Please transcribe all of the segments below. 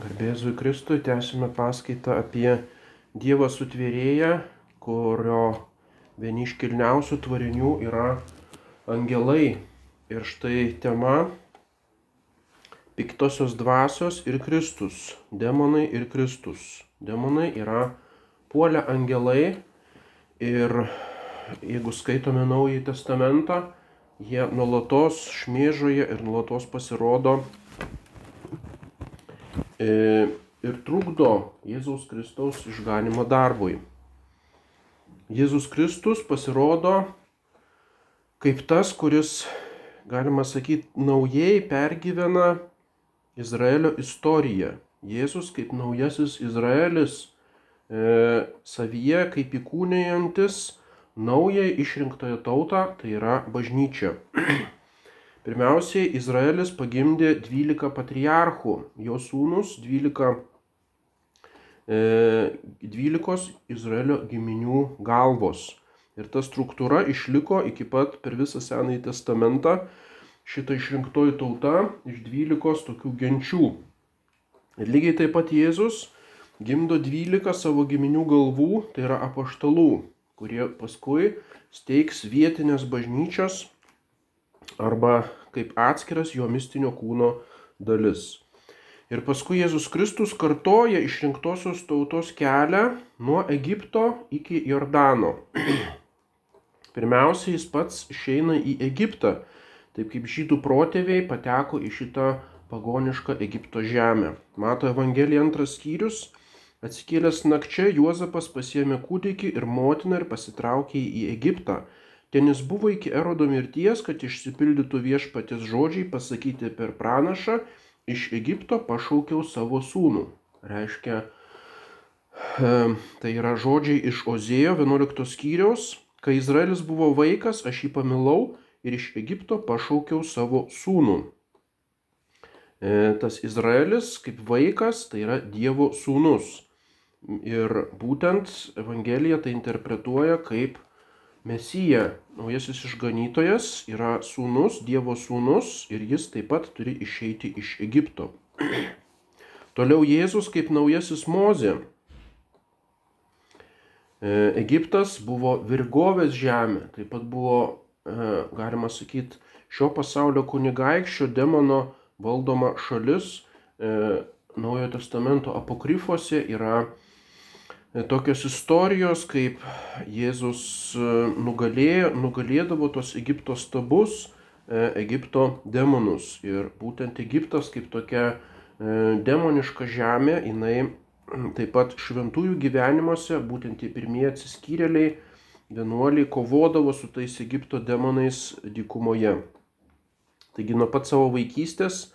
Garbėzui Kristui tęsime paskaitą apie Dievą sutvėrėją, kurio vieni iš kilniausių tvarinių yra angelai. Ir štai tema - piktosios dvasios ir Kristus. Demonai ir Kristus. Demonai yra puolę angelai ir jeigu skaitome Naująjį Testamentą, jie nuolatos šmėžoja ir nuolatos pasirodo ir trukdo Jėzaus Kristaus išganimo darbui. Jėzus Kristus pasirodo kaip tas, kuris, galima sakyti, naujai pergyvena Izraelio istoriją. Jėzus kaip naujasis Izraelis e, savyje, kaip įkūnėjantis naują išrinktąją tautą, tai yra bažnyčia. Pirmiausiai Izraelis pagimdė 12 patriarchų, jo sūnus 12, e, 12 Izraelio giminių galvos. Ir ta struktūra išliko iki pat per visą Senąjį testamentą šitą išrinktoji tauta iš 12 tokių genčių. Ir lygiai taip pat Jėzus gimdo 12 savo giminių galvų, tai yra apaštalų, kurie paskui steigs vietinės bažnyčios arba kaip atskiras jo mistinio kūno dalis. Ir paskui Jėzus Kristus kartoja išrinktosios tautos kelią nuo Egipto iki Jordano. Pirmiausia, jis pats išeina į Egiptą, taip kaip žydų protėviai pateko į šitą pagonišką Egipto žemę. Mato Evangelija antras skyrius. Atsikėlęs nakčia Juozapas pasiemė kūdikį ir motiną ir pasitraukė į Egiptą Ten jis buvo iki erodo mirties, kad išsipildytų viešpatės žodžiai pasakyti per pranašą, iš Egipto pašaukiau savo sūnų. Reiškia, tai yra žodžiai iš Ozėjo 11 skyriaus, kai Izraelis buvo vaikas, aš jį pamilau ir iš Egipto pašaukiau savo sūnų. E, tas Izraelis kaip vaikas tai yra Dievo sūnus. Ir būtent Evangelija tai interpretuoja kaip Mesija, naujasis išganytojas, yra sūnus, Dievo sūnus ir jis taip pat turi išeiti iš Egipto. Toliau Jėzus kaip naujasis Mozė. E, Egiptas buvo virgovės žemė, taip pat buvo, e, galima sakyti, šio pasaulio kunigaikščio demono valdoma šalis. E, Naujojo testamento apokryfose yra tokios istorijos, kaip Jėzus e, nugalėjo, nugalėdavo tos Egipto stabus, e, Egipto demonus. Ir būtent Egiptas kaip tokia demoniška žemė, jinai taip pat šventųjų gyvenimuose, būtent tie pirmieji atsiskyrėliai, vienuoliai kovodavo su tais Egipto demonais dykumoje. Taigi nuo pat savo vaikystės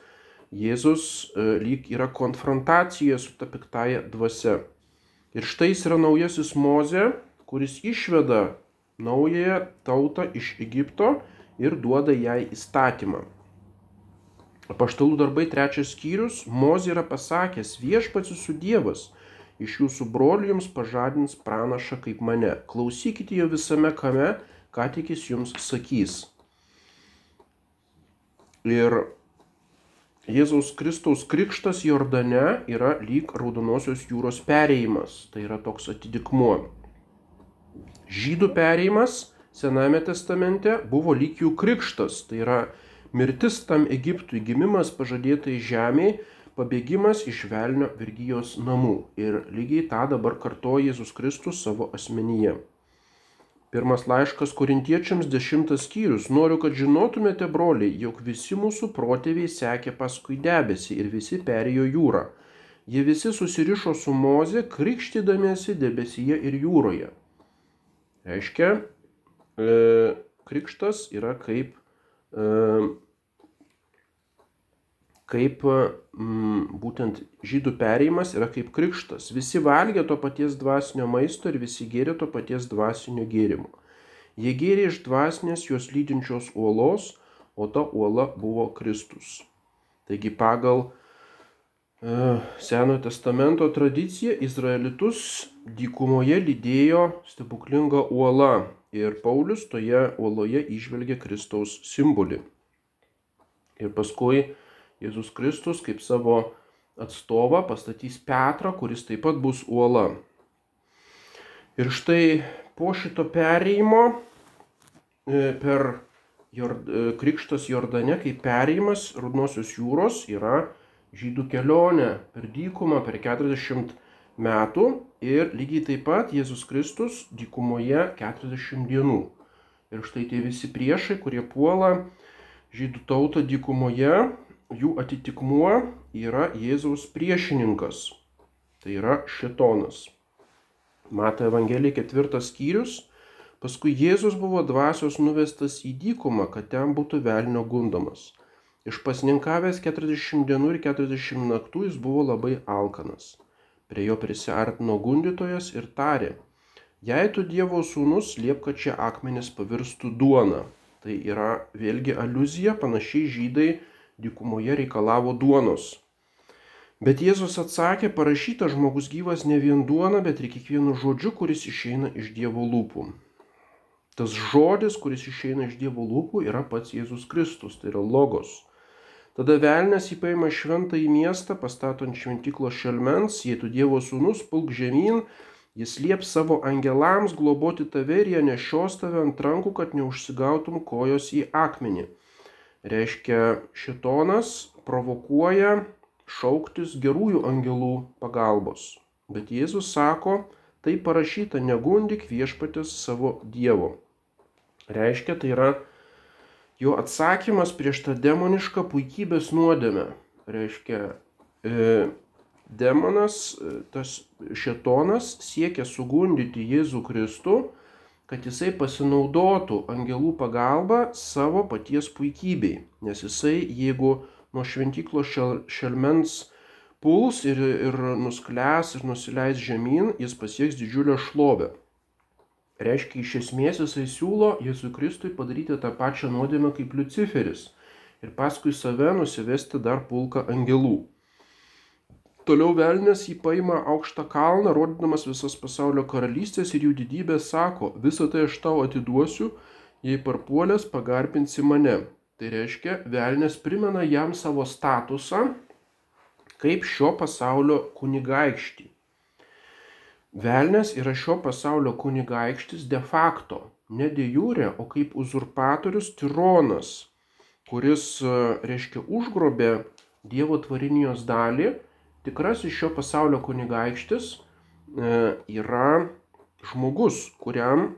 Jėzus lyg yra konfrontacija su ta piktaja dvasia. Ir štai jis yra naujasis Moze, kuris išveda naująją tautą iš Egipto ir duoda jai įstatymą. Paštalų darbai trečias skyrius, Mozė yra pasakęs, viešpats jūsų Dievas, iš jūsų brolių jums pažadins pranašą kaip mane. Klausykite jo visame kame, ką tik jis jums sakys. Ir Jėzaus Kristaus krikštas Jordane yra lyg Raudonosios jūros perėjimas, tai yra toks atidikmuo. Žydų perėjimas Sename testamente buvo lyg jų krikštas, tai yra mirtis tam Egiptui, gimimas pažadėtai žemiai, pabėgimas iš velnio vergyjos namų. Ir lygiai tą dabar kartoja Jėzus Kristus savo asmenyje. Pirmas laiškas korintiečiams dešimtas skyrius. Noriu, kad žinotumėte, broliai, jog visi mūsų protėviai sekė paskui debesį ir visi perėjo jūrą. Jie visi susirišo su moze, krikštydamėsi debesyje ir jūroje. Reiškia, e, krikštas yra kaip e, kaip mm, būtent žydų perėjimas yra kaip krikštas. Visi valgė to paties dvasinio maisto ir visi gėrė to paties dvasinio gėrimo. Jie gėrė iš dvasinės juos lydinčios uolos, o ta uola buvo Kristus. Taigi pagal e, Senojo testamento tradiciją Izraelitus dykumoje lydėjo stebuklinga uola ir Paulius toje uoloje išvelgė Kristaus simbolį. Ir paskui Jėzus Kristus kaip savo atstovą, pastatys Petrą, kuris taip pat bus uola. Ir štai po šito perėjimo e, per Jord, e, Krikštas Jordane, kaip perėjimas Rudnosios jūros, yra žydų kelionė per dykumą per 40 metų ir lygiai taip pat Jėzus Kristus dykumoje 40 dienų. Ir štai tie visi priešai, kurie puola žydų tautą dykumoje, jų atitikmuo yra Jėzaus priešininkas. Tai yra šetonas. Mato Evangelija ketvirtas skyrius. Paskui Jėzus buvo dvasios nuvestas į dykumą, kad ten būtų velnio gundomas. Išpasninkavęs 40 dienų ir 40 naktų jis buvo labai alkanas. Prie jo prisiartino gundytojas ir tarė, jei tu Dievo sūnus, liep, kad šie akmenys pavirstų duona. Tai yra vėlgi aluzija, panašiai žydai dykumoje reikalavo duonos. Bet Jėzus atsakė, parašyta žmogus gyvas ne vien duona, bet ir kiekvienu žodžiu, kuris išeina iš Dievo lūpų. Tas žodis, kuris išeina iš Dievo lūpų, yra pats Jėzus Kristus, tai yra logos. Tada velnės įpaima šventą į miestą, pastato ant šventyklo šelmens, jei tu Dievo sūnus, pulk žemyn, jis lieps savo angelams globoti tave ir jie nešios tave ant rankų, kad neužsigautum kojos į akmenį. Reiškia, šitonas provokuoja šauktis gerųjų angelų pagalbos. Bet Jėzus sako, tai parašyta, negundik viešpatės savo Dievo. Reiškia, tai yra jo atsakymas prieš tą demonišką puikybės nuodėmę. Reiškia, e, demonas, e, tas šetonas siekia sugundyti Jėzų Kristų, kad jisai pasinaudotų angelų pagalba savo paties puikybei. Nes jisai, jeigu nuo šventyklo šel, šelmens puls ir, ir nuskles ir nusileis žemyn, jis pasieks didžiulę šlovę. Reiškia, iš esmės jisai siūlo Jėzui Kristui padaryti tą pačią nuodėmę kaip Luciferis ir paskui save nusivesti dar pulką angelų. Toliau velnės jį paima aukštą kalną, rodydamas visas pasaulio karalystės ir jų didybę sako, visą tai aš tau atiduosiu, jei parpuolės pagarbinsi mane. Tai reiškia, velnės primena jam savo statusą kaip šio pasaulio kunigaikštį. Velnės yra šio pasaulio kunigaikštis de facto, ne de jure, o kaip uzurpatorius tironas, kuris, reiškia, užgrobė Dievo tvarinijos dalį Tikrasis šio pasaulio kunigaikštis e, yra žmogus, kuriam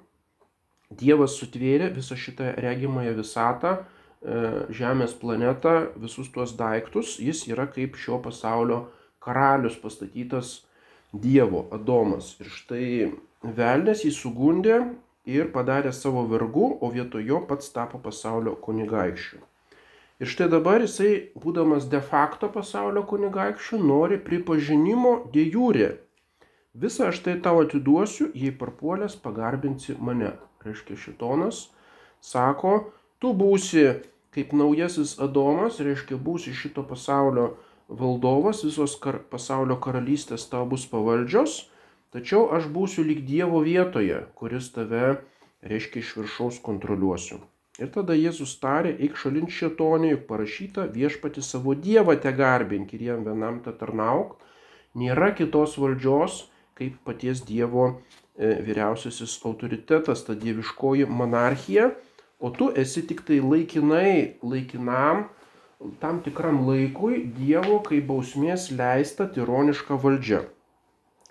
Dievas sutvėrė visą šitą regimąją visatą, e, Žemės planetą, visus tuos daiktus. Jis yra kaip šio pasaulio karalius pastatytas Dievo, Adomas. Ir štai Velnės jį sugundė ir padarė savo vergu, o vietojo pats tapo pasaulio kunigaikščiu. Ir štai dabar jisai, būdamas de facto pasaulio kunigaikščiu, nori pripažinimo de jūrė. Visą aš tai tau atiduosiu, jei parpuolės pagarbinsi mane. Reiškia, šitonas sako, tu būsi kaip naujasis Adomas, reiškia, būsi šito pasaulio valdovas, visos kar pasaulio karalystės tau bus pavaldžios, tačiau aš būsiu lyg Dievo vietoje, kuris tave, reiškia, iš viršaus kontroliuosiu. Ir tada Jėzus tarė, eik šalin šetonė, juk parašyta viešpati savo Dievą te garbink ir jam vienam te tarnauk. Nėra kitos valdžios, kaip paties Dievo e, vyriausiasis autoritetas, ta dieviškoji monarchija, o tu esi tik tai laikinai, laikinam, tam tikram laikui Dievo kaip bausmės leista tironiška valdžia.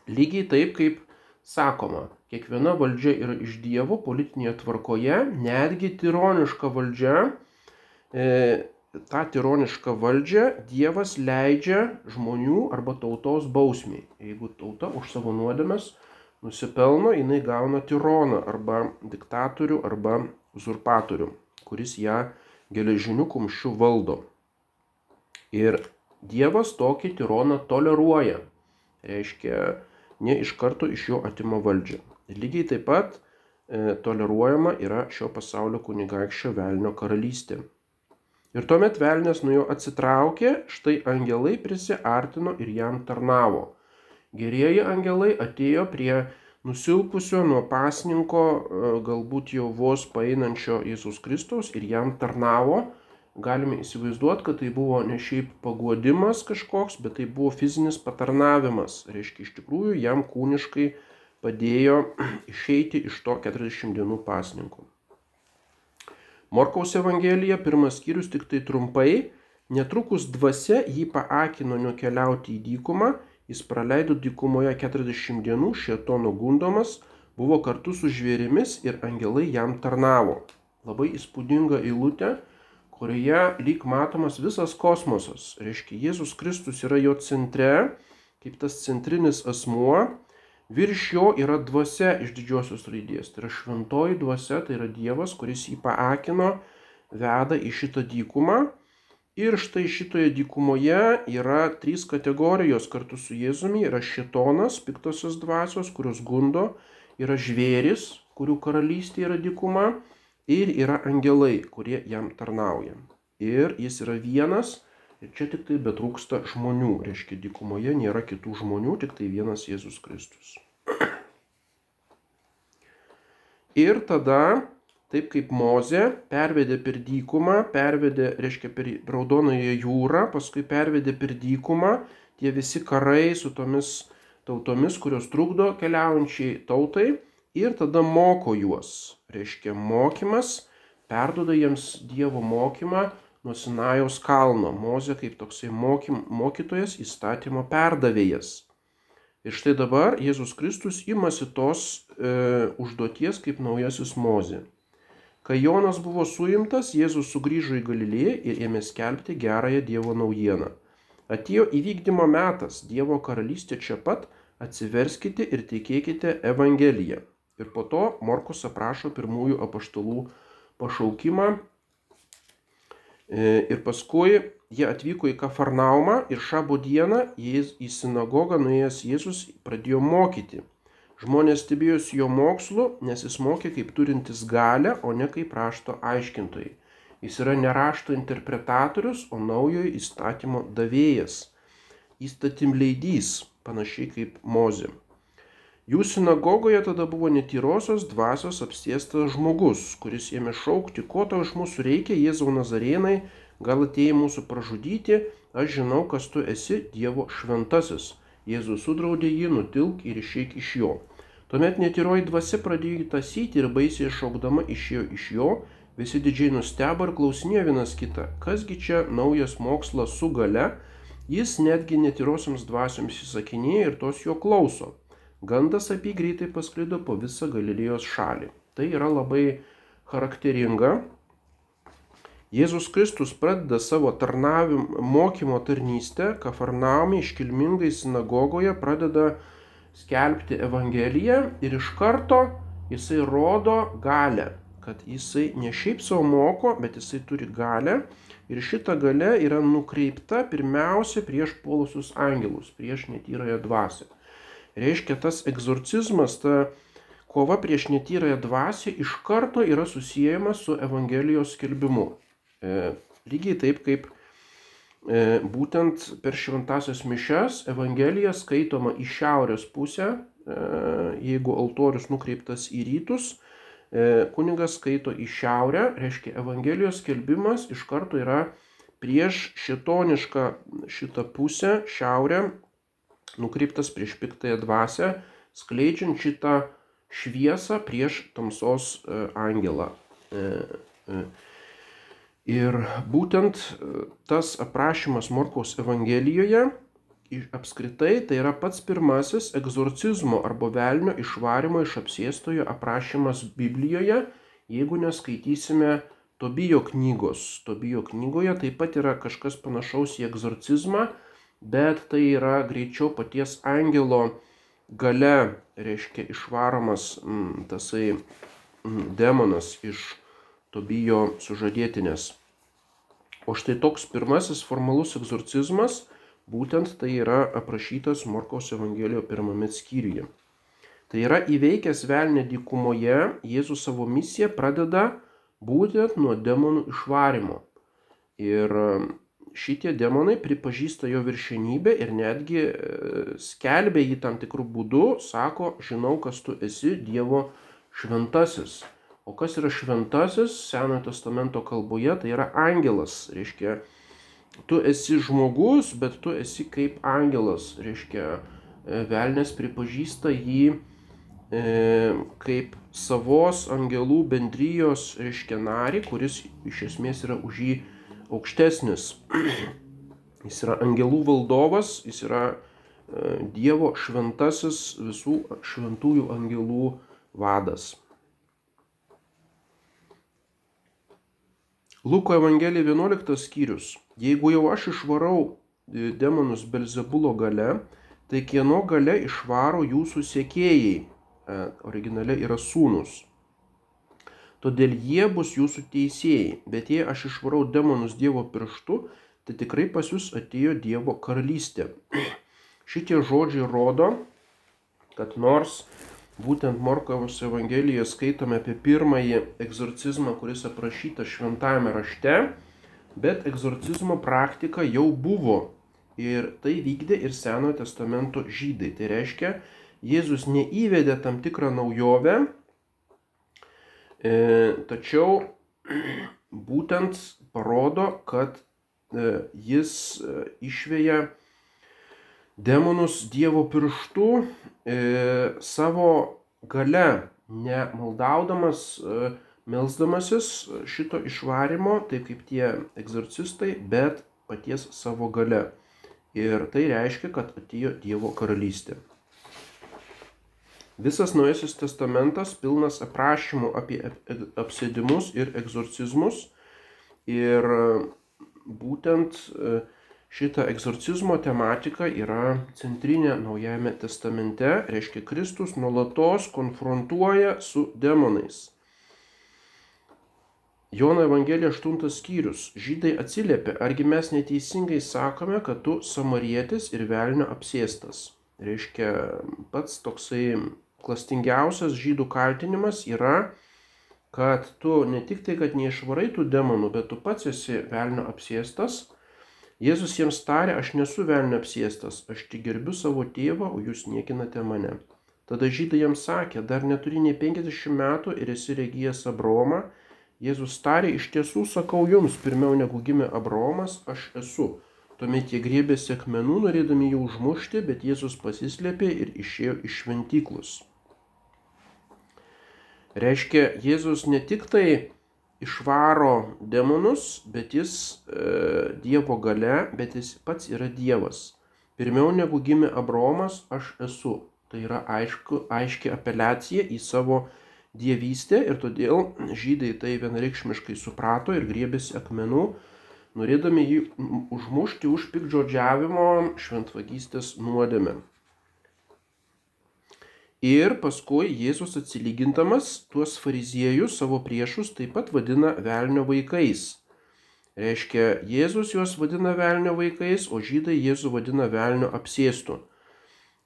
Lygiai taip, kaip sakoma, kiekviena valdžia yra iš Dievo politinėje tvarkoje, netgi tironiška valdžia, e, tą tironišką valdžią Dievas leidžia žmonių arba tautos bausmiai. Jeigu tauta už savo nuodėmes nusipelno, jinai gauna tironą arba diktatorių arba uzurpatorių, kuris ją geležiniu kumščiu valdo. Ir Dievas tokį tironą toleruoja. Reiškia, ne iš karto iš jo atima valdžią. Lygiai taip pat e, toleruojama yra šio pasaulio kunigaikščio velnio karalystė. Ir tuomet velnės nuo jo atsitraukė, štai angelai prisiartino ir jam tarnavo. Gerieji angelai atėjo prie nusilpusio nuo pasninko, e, galbūt jau vos paeinančio Jėzus Kristaus ir jam tarnavo, galime įsivaizduoti, kad tai buvo ne šiaip paguodimas kažkoks, bet tai buvo fizinis patarnavimas. Reiškia, iš tikrųjų jam kūniškai padėjo išeiti iš to 40 dienų pasninkų. Morkaus Evangelija, pirmas skyrius tik tai trumpai, netrukus dvasia jį paakino nukeliauti į dykumą, jis praleido dykumoje 40 dienų, šietono gundomas, buvo kartu su žvėrimis ir angelai jam tarnavo. Labai įspūdinga eilutė, kurioje lyg matomas visas kosmosas. Reiškia, Jėzus Kristus yra jo centre, kaip tas centrinis asmuo, virš jo yra dvasia iš didžiosios raidės. Tai yra šventoji dvasia, tai yra Dievas, kuris jį paakino, veda į šitą dykumą. Ir štai šitoje dykumoje yra trys kategorijos kartu su Jėzumi. Yra šitonas, piktosios dvasios, kurios gundo, yra žvėris, kurių karalystė yra dykuma ir yra angelai, kurie jam tarnauja. Ir jis yra vienas, ir čia tik tai betrūksta žmonių, reiškia, dykumoje nėra kitų žmonių, tik tai vienas Jėzus Kristus. Ir tada, taip kaip Moze, pervedė per dykumą, pervedė, reiškia, per Raudonąją jūrą, paskui pervedė per dykumą tie visi karai su tomis tautomis, kurios trukdo keliaujančiai tautai ir tada moko juos. Reiškia, mokymas perduoda jiems Dievo mokymą nuo Sinajaus kalno. Mozė kaip toksai mokym, mokytojas, įstatymo perdavėjas. Ir štai dabar Jėzus Kristus imasi tos e, užduoties kaip naujasis Mozė. Kai Jonas buvo suimtas, Jėzus sugrįžo į Galilėją ir ėmė skelbti gerąją Dievo naujieną. Atėjo įvykdymo metas, Dievo karalystė čia pat, atsiverskite ir tikėkite Evangeliją. Ir po to Morkus aprašo pirmųjų apaštalų pašaukimą. E, ir paskui jie atvyko į Kafarnaumą ir šabo dieną į sinagogą nuėjęs Jėzus pradėjo mokyti. Žmonės stebėjosi jo mokslu, nes jis mokė kaip turintis galę, o ne kaip rašto aiškintojai. Jis yra ne rašto interpretatorius, o naujojo įstatymo davėjas. Įstatymleidys, panašiai kaip Mozė. Jų sinagogoje tada buvo netyrosios dvasios apsėstas žmogus, kuris ėmė šaukti, ko tau iš mūsų reikia, Jėzau Nazarėnai, gal atėjai mūsų pražudyti, aš žinau, kas tu esi Dievo šventasis. Jėzus sudraudė jį, nutilk ir išeik iš jo. Tuomet netyroji dvasia pradėjo jį tasyti ir baisiai šaukdama išėjo iš jo, visi didžiai nustebo ir klausinėjo vienas kitą, kasgi čia naujas mokslas su gale, jis netgi netyrosiams dvasioms įsakinėja ir tos jo klauso. Gandas apie jį greitai pasklido po visą Galilėjos šalį. Tai yra labai charakteringa. Jėzus Kristus pradeda savo tarnavim, mokymo tarnystę, Kafarnaumė iškilmingai sinagogoje pradeda skelbti Evangeliją ir iš karto jisai rodo galę, kad jisai ne šiaip savo moko, bet jisai turi galę ir šita gale yra nukreipta pirmiausia prieš polusius angelus, prieš netyrąją dvasę. Reiškia, tas egzorcizmas, ta kova prieš netyrąją dvasę iš karto yra susijęma su Evangelijos skelbimu. E, lygiai taip kaip e, būtent per šventasias mišes Evangelija skaitoma į šiaurės pusę, e, jeigu altorius nukreiptas į rytus, e, kunigas skaito į šiaurę, reiškia Evangelijos skelbimas iš karto yra prieš šitonišką šitą pusę, šiaurę, nukreiptas prieš piktąją dvasę, skleidžiant šitą šviesą prieš tamsos e, angelą. E, e. Ir būtent tas aprašymas Morkaus Evangelijoje apskritai tai yra pats pirmasis egzorcizmo arba velnio išvarimo iš apsėstojo aprašymas Biblijoje, jeigu neskaitysime Tobijo knygos. Tobijo knygoje taip pat yra kažkas panašaus į egzorcizmą, bet tai yra greičiau paties angelo gale, reiškia, išvaromas m, mm, tasai m, mm, demonas iš Tobijo sužadėtinės. O štai toks pirmasis formalus egzorcizmas, būtent tai yra aprašytas Morkaus Evangelijoje pirmame skyriuje. Tai yra įveikęs velnę dykumoje, Jėzus savo misiją pradeda būtent nuo demonų išvarimo. Ir šitie demonai pripažįsta jo viršenybę ir netgi e, skelbia jį tam tikrų būdų, sako, žinau, kas tu esi Dievo šventasis. O kas yra šventasis Senojo testamento kalboje, tai yra angelas. Reiškia, tu esi žmogus, bet tu esi kaip angelas. Reiškia, e, velnės pripažįsta jį e, kaip savos angelų bendrijos, reiškia, narį, kuris iš esmės yra už jį aukštesnis. Jis yra angelų valdovas, jis yra e, Dievo šventasis visų šventųjų angelų vadas. Luko Evangelija 11 skyrius. Jeigu jau aš išvarau e, demonus Belzebulo gale, tai kieno gale išvaro jūsų sėkėjai? E, originale yra sūnus. Todėl jie bus jūsų teisėjai. Bet jei aš išvarau demonus Dievo pirštu, tai tikrai pas jūs atėjo Dievo karalystė. Šitie žodžiai rodo, kad nors būtent Morkovos Evangelijoje skaitome apie pirmąjį egzorcizmą, kuris aprašytas šventajame rašte, bet egzorcizmo praktika jau buvo. Ir tai vykdė ir Senojo testamento žydai. Tai reiškia, Jėzus neįvedė tam tikrą naujovę, tačiau būtent parodo, kad E, jis e, išveja demonus Dievo pirštų e, savo gale, ne maldaudamas, melzdamasis šito išvarimo, taip kaip tie egzorcistai, bet paties savo gale. Ir tai reiškia, kad atėjo Dievo karalystė. Visas Naujasis testamentas pilnas aprašymų apie apsėdimus ir egzorcizmus. Ir būtent e, šita egzorcizmo tematika yra centrinė Naujajame testamente, reiškia Kristus nuolatos konfrontuoja su demonais. Jono Evangelija 8 skyrius. Žydai atsiliepia, argi mes neteisingai sakome, kad tu samarietis ir velnio apsėstas. Reiškia, pats toksai klastingiausias žydų kaltinimas yra kad tu ne tik tai, kad neišvarai tų demonų, bet tu pats esi velnio apsėstas. Jėzus jiems tarė, aš nesu velnio apsėstas, aš tik gerbiu savo tėvą, o jūs niekinate mane. Tada žydai jam sakė, dar neturi nei 50 metų ir esi regėjęs Abromą. Jėzus tarė, iš tiesų sakau jums, pirmiau negu gimė Abromas, aš esu. Tuomet jie griebėsi akmenų, norėdami jį užmušti, bet Jėzus pasislėpė ir išėjo iš šventyklus. Reiškia, Jėzus ne tik tai išvaro demonus, bet jis e, Dievo gale, bet jis pats yra Dievas. Pirmiau negu gimė Abromas, aš esu. Tai yra aišku, aiški apeliacija į savo dievystę ir todėl žydai tai vienareikšmiškai suprato ir griebėsi akmenų, norėdami jį užmušti už pikdžodžiavimo šventvagystės nuodėmę. Ir paskui Jėzus atsilygintamas tuos fariziejus savo priešus taip pat vadina velnio vaikais. Reiškia, Jėzus juos vadina velnio vaikais, o žydai Jėzų vadina velnio apsėstu.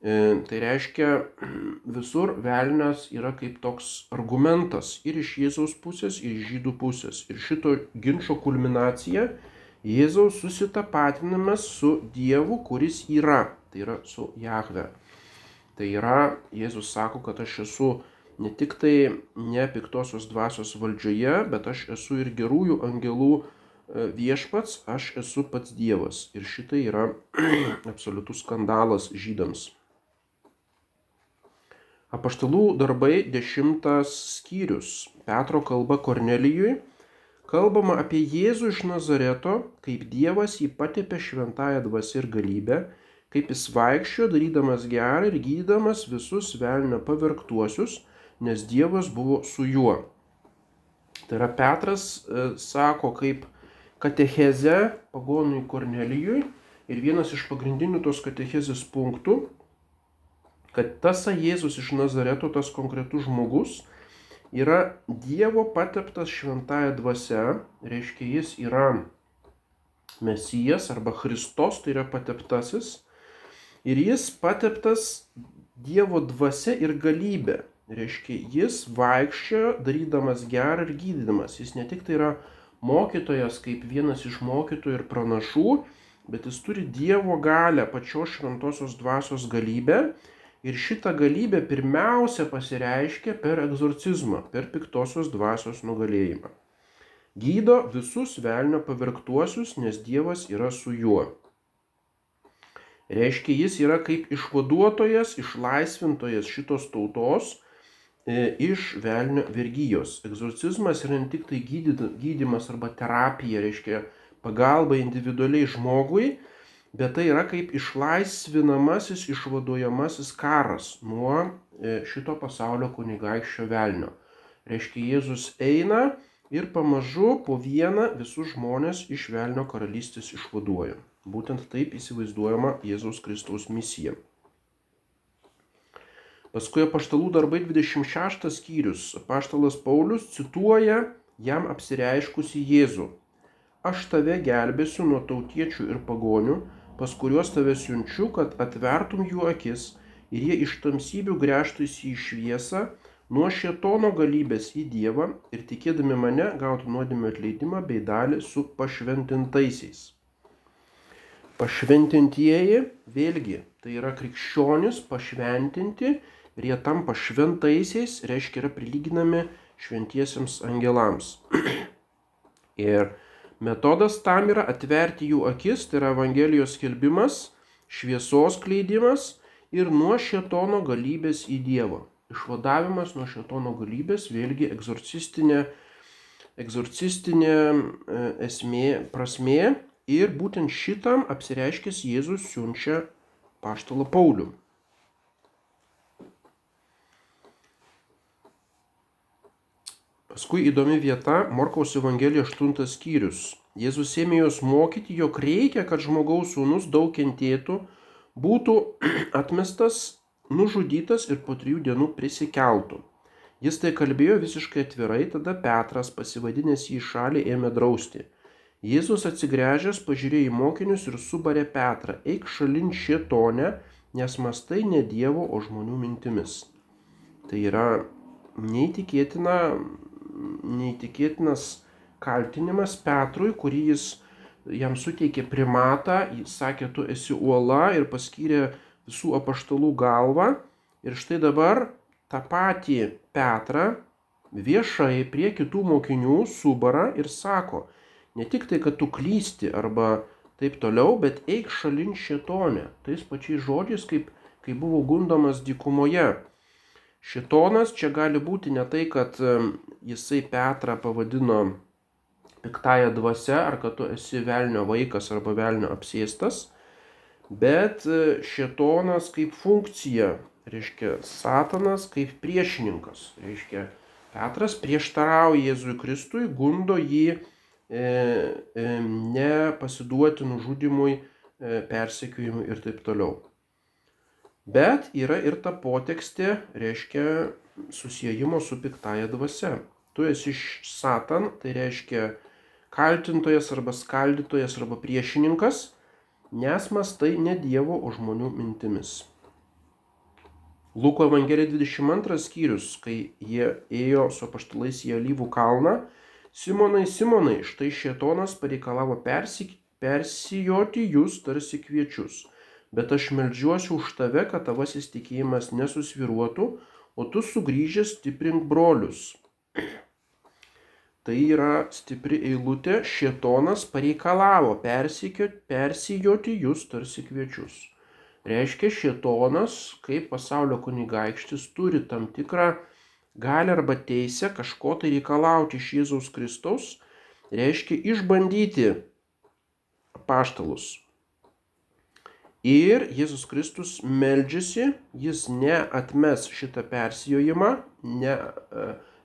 E, tai reiškia, visur velnas yra kaip toks argumentas ir iš Jėzaus pusės, ir iš žydų pusės. Ir šito ginčio kulminacija Jėzaus susitapatinamas su Dievu, kuris yra, tai yra su Jahve. Tai yra, Jėzus sako, kad aš esu ne tik tai ne piktosios dvasios valdžioje, bet aš esu ir gerųjų angelų e, viešpats, aš esu pats Dievas. Ir šitai yra absoliutus skandalas žydams. Apaštalų darbai dešimtas skyrius. Petro kalba Kornelijui. Kalbama apie Jėzų iš Nazareto, kaip Dievas jį patepė šventąją dvasę ir galybę kaip jis vaikščio, darydamas gerą ir gydydamas visus velnio pavirktuosius, nes Dievas buvo su juo. Tai yra Petras e, sako kaip katecheze pagonui Kornelijui ir vienas iš pagrindinių tos katechezės punktų, kad tas Jėzus iš Nazareto, tas konkretus žmogus, yra Dievo pateptas šventąją dvasę, reiškia jis yra Mesijas arba Kristos, tai yra pateptasis, ir jis pateptas Dievo dvasia ir galybė. Reiškia, jis vaikščiojo darydamas gerą ir gydydamas. Jis ne tik tai yra mokytojas kaip vienas iš mokytojų ir pranašų, bet jis turi Dievo galę, pačios šventosios dvasios galybę Ir šita galybė pirmiausia pasireiškia per egzorcizmą, per piktosios dvasios nugalėjimą. Gydo visus velnio pavirktuosius, nes Dievas yra su juo. Reiškia, jis yra kaip išvaduotojas, išlaisvintojas šitos tautos e, iš velnio vergyjos. Egzorcizmas yra ne tik tai gydymas arba terapija, reiškia pagalba individualiai žmogui, bet tai yra kaip išlaisvinamasis, išvaduojamasis karas nuo e, šito pasaulio kunigaikščio velnio. Reiškia, Jėzus eina ir pamažu po vieną visus žmonės iš velnio karalystės išvaduoja. Būtent taip įsivaizduojama Jėzaus Kristaus misija. Paskui apaštalų darbai 26 skyrius. Apaštalas Paulius cituoja jam apsireiškusi Jėzų. Aš tave gelbėsiu nuo tautiečių ir pagonių, pas kuriuos tave siunčiu, kad atvertum jų akis ir jie iš tamsybių grėžtųsi į šviesą, nuo šietono galybės į Dievą ir tikėdami mane gautų nuodėmio atleidimą bei dalį su pašventintaisiais. Pašventintieji, vėlgi, tai yra krikščionis pašventinti ir jie tampa šventaisiais, reiškia yra prilyginami šventiesiems angelams. ir Metodas tam yra atverti jų akis, tai yra Evangelijos skelbimas, šviesos kleidimas ir nuo šetono galybės į Dievą. Išvadavimas nuo šetono galybės, vėlgi egzorcistinė, egzorcistinė e, esmė, prasmė ir būtent šitam apsireiškęs Jėzus siunčia paštalą Paulių. Paskui įdomi vieta Morkaus Evangelija 8 skyrius. Jėzus ėmė juos mokyti, jog reikia, kad žmogaus sūnus daug kentėtų, būtų atmestas, nužudytas ir po trijų dienų prisikeltų. Jis tai kalbėjo visiškai atvirai, tada Petras, pasivadinęs į šalį, ėmė drausti. Jėzus atsigręžęs pažiūrėjo į mokinius ir subarė Petrą, eik šalin šietone, nes mastai ne Dievo, o žmonių mintimis. Tai yra neįtikėtina neįtikėtinas kaltinimas Petrui, kurį jis jam suteikė primatą, jis sakė, tu esi uola ir paskyrė visų apaštalų galvą. Ir štai dabar tą patį Petrą viešai prie kitų mokinių subara ir sako, ne tik tai, kad tu klysti arba taip toliau, bet eik šalin šetonę. Tais pačiais žodžiais, kaip, kaip buvo gundomas dykumoje. Šitonas čia gali būti ne tai, kad jisai Petrą pavadino piktąją dvasę, ar kad tu esi velnio vaikas arba velnio apsėstas, bet e, šitonas kaip funkcija, reiškia Satanas kaip priešininkas, reiškia Petras prieštarauja Jėzui Kristui, gundo jį nepasiduoti nužudimui, e, persekiojimui ir taip toliau. Bet yra ir ta potekstė, reiškia susijimo su piktaja dvasia. Tu esi satan, tai reiškia kaltintojas arba skaldytojas arba priešininkas, nes mastai ne Dievo, o žmonių mintimis. Luko Evangelija 22 skyrius, kai jie ėjo su apaštalais į Alyvų kalną, Simonai, Simonai, štai Šėtonas pareikalavo persik, persijoti jūs tarsi kviečius bet aš meldžiuosi už tave, kad tavasis tikėjimas nesusviruotų, o tu sugrįžęs stiprink brolius. Tai yra stipri eilutė, šietonas pareikalavo persijoti jūs tarsi kviečius. Reiškia, šietonas, kaip pasaulio kunigaikštis, turi tam tikrą galę arba teisę kažko tai reikalauti iš Jėzaus Kristaus, reiškia išbandyti paštalus, Ir Jėzus Kristus meldžiasi, jis neatmes šitą persijojimą, ne, e,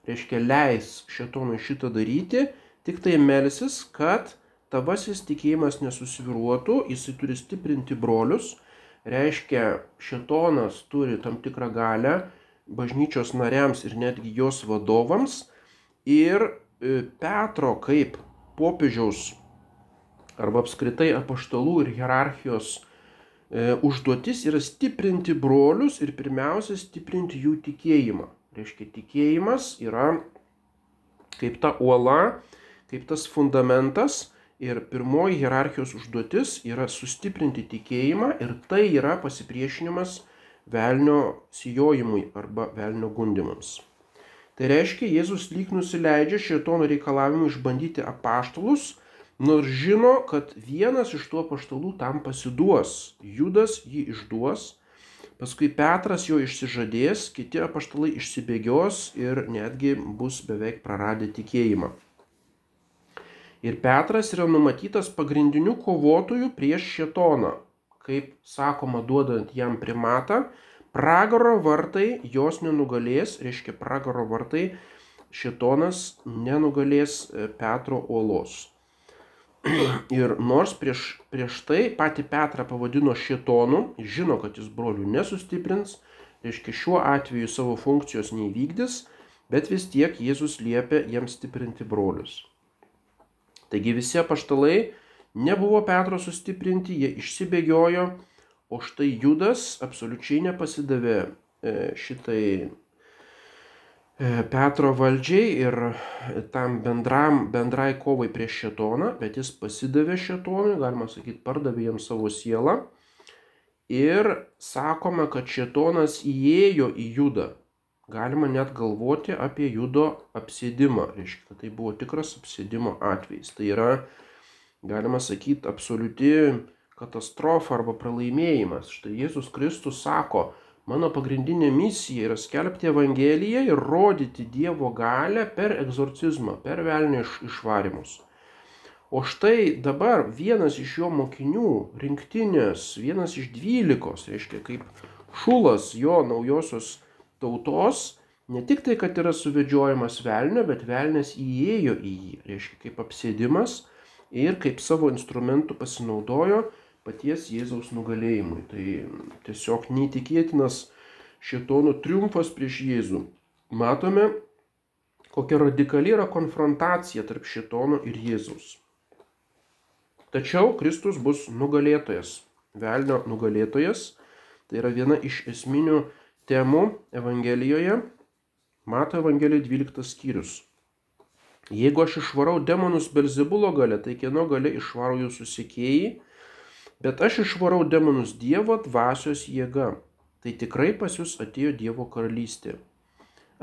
reiškia, leis šetonui šitą daryti, tik tai melsis, kad tavasis tikėjimas nesusviruotų, jisai turi stiprinti brolius, reiškia, šetonas turi tam tikrą galę bažnyčios nariams ir netgi jos vadovams. Ir e, Petro kaip popiežiaus arba apskritai apaštalų ir hierarchijos E, užduotis yra stiprinti brolius ir pirmiausia stiprinti jų tikėjimą. Reiškia, tikėjimas yra kaip ta uola, kaip tas fundamentas ir pirmoji hierarchijos užduotis yra sustiprinti tikėjimą ir tai yra pasipriešinimas velnio sijojimui arba velnio gundimams. Tai reiškia, Jėzus lyg nusileidžia šitono reikalavimu išbandyti apaštalus, nors žino, kad vienas iš tų apaštalų tam pasiduos. Judas jį išduos, paskui Petras jo išsižadės, kiti apaštalai išsibėgios ir netgi bus beveik praradę tikėjimą. Ir Petras yra numatytas pagrindiniu kovotoju prieš šetoną, kaip sakoma, duodant jam primatą, Pragaro vartai jos nenugalės, reiškia pragaro vartai šitonas nenugalės e, Petro uolos. Ir nors prieš, prieš tai pati Petrą pavadino šitonu, žino, kad jis brolių nesustiprins, reiškia šiuo atveju savo funkcijos neįvykdys, bet vis tiek Jėzus liepia jiems stiprinti brolius. Taigi visi apaštalai nebuvo Petro sustiprinti, jie išsibėgiojo O štai Judas absoliučiai nepasidavė e, šitai e, Petro valdžiai ir tam bendram, bendrai kovai prieš šetoną, bet jis pasidavė šetonui, galima sakyti, pardavė jam savo sielą. Ir sakoma, kad šetonas įėjo į judą. Galima net galvoti apie judo apsėdimą. Reiškia, kad tai buvo tikras apsėdimo atvejis. Tai yra, galima sakyti, absoliuti katastrofa arba pralaimėjimas. Štai Jėzus Kristus sako, mano pagrindinė misija yra skelbti Evangeliją ir rodyti Dievo galę per egzorcizmą, per velnio išvarimus. O štai dabar vienas iš jo mokinių, rinktinės, vienas iš dvylikos, reiškia kaip šulas jo naujosios tautos, ne tik tai, kad yra suvedžiojamas velnio, bet velnės įėjo į jį, reiškia kaip apsėdimas ir kaip savo instrumentų pasinaudojo paties Jėzaus nugalėjimui. Tai tiesiog neįtikėtinas šitono triumfas prieš Jėzų. Matome, kokia radikali yra konfrontacija tarp šitono ir Jėzaus. Tačiau Kristus bus nugalėtojas, velnio nugalėtojas. Tai yra viena iš esminių temų Evangelijoje. Mato Evangelija 12 skyrius. Jeigu aš išvarau demonus Belzebulo gale, tai kieno gale išvarau jūsų sekėjai, Bet aš išvarau demonus Dievo dvasios jėga. Tai tikrai pas jūs atėjo Dievo karalystė.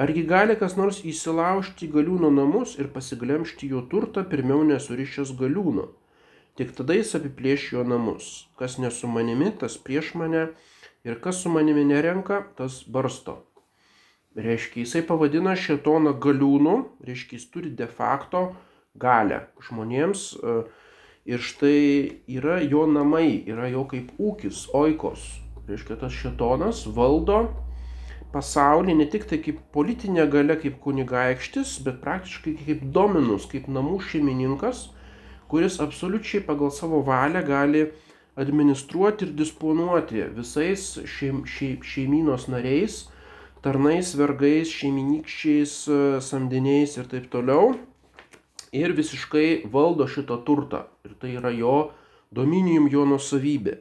Argi gali kas nors įsilaužti galiūno namus ir pasiglemšti jo turtą pirmiau nesurišęs galiūno? Tik tada jis apiplėš jo namus. Kas nesu manimi, tas prieš mane, ir kas su manimi nerenka, tas barsto. Reiškia, jisai pavadina šetoną galiūnu, reiškia, jis turi de facto galę žmonėms. Uh, Ir štai yra jo namai, yra jo kaip ūkis, oikos. Reiškia, tas šetonas valdo pasaulį ne tik tai kaip politinė gale, kaip kunigaikštis, bet praktiškai kaip dominus, kaip namų šeimininkas, kuris absoliučiai pagal savo valią gali administruoti ir disponuoti visais šeim, šeim, šeiminos nariais, tarnais, vergais, šeiminykščiais, samdiniais ir taip toliau ir visiškai valdo šitą turtą. Ir tai yra jo dominijum, jo nusavybė.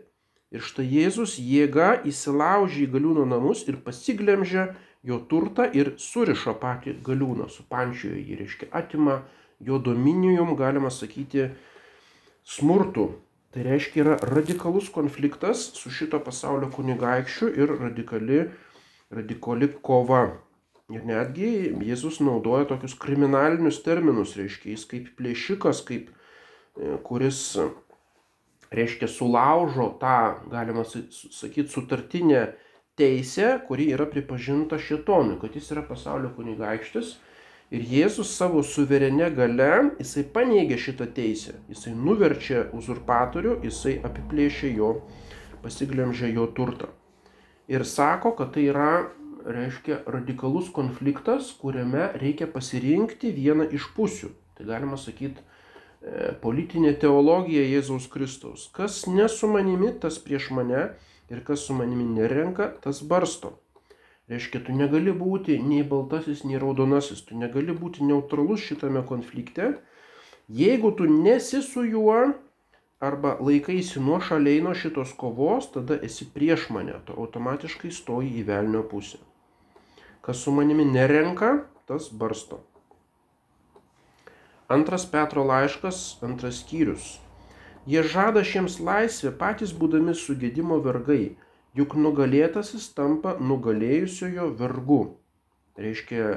Ir štai Jėzus jėga įsilaužė į galiūno namus ir pasiglemžia jo turtą ir surišo patį galiūną, supančiojo jį, reiškia, atima jo dominijum, galima sakyti, smurtų. Tai reiškia, yra radikalus konfliktas su šito pasaulio kunigaikščiu ir radikali, radikali kova. Ir netgi Jėzus naudoja tokius kriminalinius terminus, reiškia, jis kaip plėšikas, kaip e, kuris, reiškia, sulaužo tą, galima sakyti, sutartinę teisę, kuri yra pripažinta šitonui, kad jis yra pasaulio kunigaikštis. Ir Jėzus savo suverenė gale, jisai paneigia šitą teisę, jisai nuverčia uzurpatorių, jisai apiplėšia jo, pasiglemžia jo turtą. Ir sako, kad tai yra reiškia radikalus konfliktas, kuriame reikia pasirinkti vieną iš pusių. Tai galima sakyti e, politinė teologija Jėzaus Kristaus. Kas ne su manimi, tas prieš mane ir kas su manimi nerenka, tas barsto. Reiškia, tu negali būti nei baltasis, nei raudonasis, tu negali būti neutralus šitame konflikte. Jeigu tu nesi su juo, arba laikaisi nuo šaliai nuo šitos kovos, tada esi prieš mane, tu automatiškai stoji į velnio pusę. Kas su manimi nerenka, tas barsto. Antras Petro laiškas, antras skyrius. Jie žada šiems laisvę patys būdami sugėdimo vergai, juk nugalėtasis tampa nugalėjusiojo vergu. Reiškia,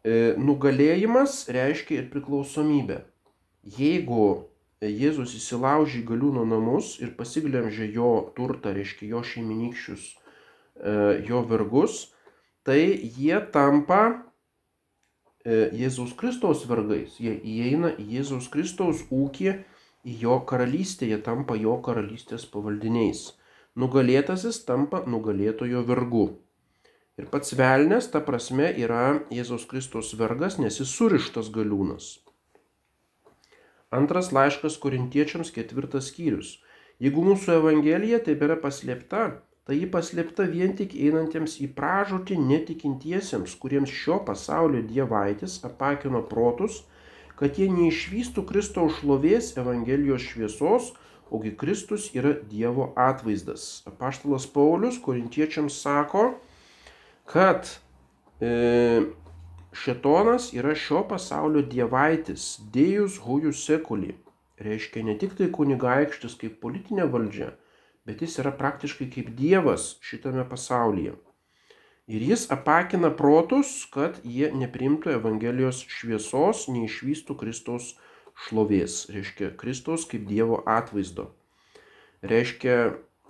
e, nugalėjimas reiškia ir priklausomybę. Jeigu Jėzus įsilaužė į galiūno namus ir pasiglemžė jo turtą, reiškia jo šeiminykščius, e, jo vergus, tai jie tampa e, Jėzaus Kristaus vergais. Jie įeina į Jėzaus Kristaus ūkį, į jo karalystę, jie tampa jo karalystės pavaldiniais. Nugalėtasis tampa nugalėtojo vergu. Ir pats velnės, ta prasme, yra Jėzaus Kristaus vergas, nes jis surištas galiūnas. Antras laiškas korintiečiams ketvirtas skyrius. Jeigu mūsų evangelija tebėra paslėpta, tai ji paslėpta vien tik einantiems į pražūtį netikintiesiems, kuriems šio pasaulio dievaitis apakino protus, kad jie neišvystų Kristaus šlovės Evangelijos šviesos, ogi Kristus yra Dievo atvaizdas. Apaštalas Paulius korintiečiams sako, kad e, Šetonas yra šio pasaulio dievaitis, dėjus hujus sekuli. Reiškia ne tik tai kunigaikštis kaip politinė valdžia, bet jis yra praktiškai kaip dievas šitame pasaulyje. Ir jis apakina protus, kad jie neprimtų Evangelijos šviesos, neišvystų Kristaus šlovės. Reiškia Kristaus kaip Dievo atvaizdo. Reiškia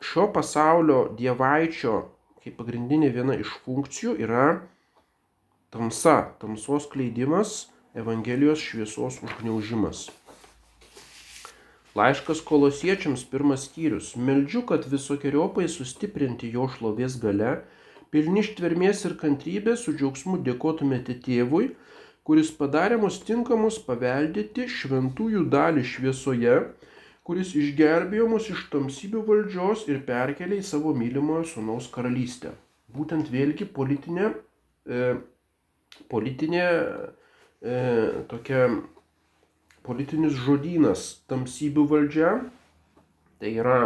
šio pasaulio dievaičio kaip pagrindinė viena iš funkcijų yra Tamsa, tamsos kleidimas, Evangelijos šviesos užgniaužimas. Laiškas kolosiečiams pirmas skyrius. Meldžiu, kad visokiojopai sustiprinti jo šlovės gale, pilni ištvermės ir kantrybės su džiaugsmu dėkotumėte tėvui, kuris padarė mus tinkamus paveldėti šventųjų dalį šviesoje, kuris išgelbėjo mus iš tamsybių valdžios ir perkelė į savo mylimojo sunaus karalystę. Būtent vėlgi politinė e, politinė e, tokia politinis žodynas tamsybių valdžia, tai yra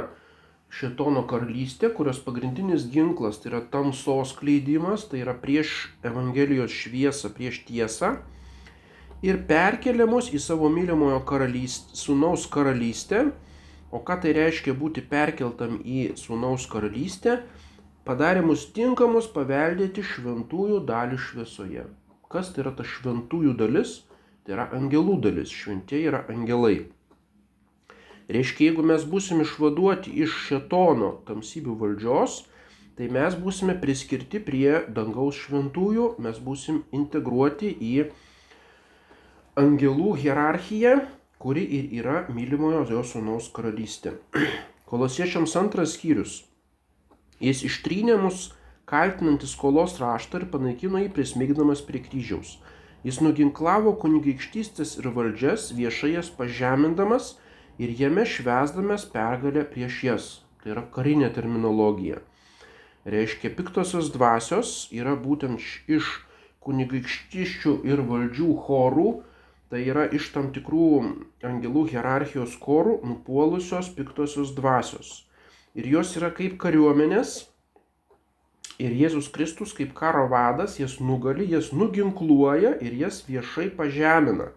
šetono karalystė, kurios pagrindinis ginklas tai yra tamsos kleidimas, tai yra prieš Evangelijos šviesą, prieš tiesą ir perkeliamos į savo mylimojo karalystę, sunaus karalystę. O ką tai reiškia būti perkeltam į sunaus karalystę? Padarė mus tinkamus paveldėti šventųjų dalį šviesoje. Kas tai yra ta šventųjų dalis? Tai yra angelų dalis. Šventieji yra angelai. Reiškia, jeigu mes būsim išvaduoti iš šetono tamsybių valdžios, tai mes būsime priskirti prie dangaus šventųjų, mes būsim integruoti į angelų hierarchiją, kuri ir yra mylimojo jo sūnaus karalystė. Kolosiečiams antras skyrius Jis ištrynė mus kaltinantį skolos raštą ir panaikino jį prismigdamas prie kryžiaus. Jis nuginklavo kunigaikštystės ir valdžias, viešai jas pažemindamas ir jame švesdamas pergalę prieš jas. Tai yra karinė terminologija. Reiškia, piktosios dvasios yra būtent iš kunigaikštyščių ir valdžių chorų, tai yra iš tam tikrų angelų hierarchijos chorų nupuolusios piktosios dvasios ir jos yra kaip kariuomenės. Ir Jėzus Kristus kaip karo vadas jas nugali, jas nuginkluoja ir jas viešai pažemina.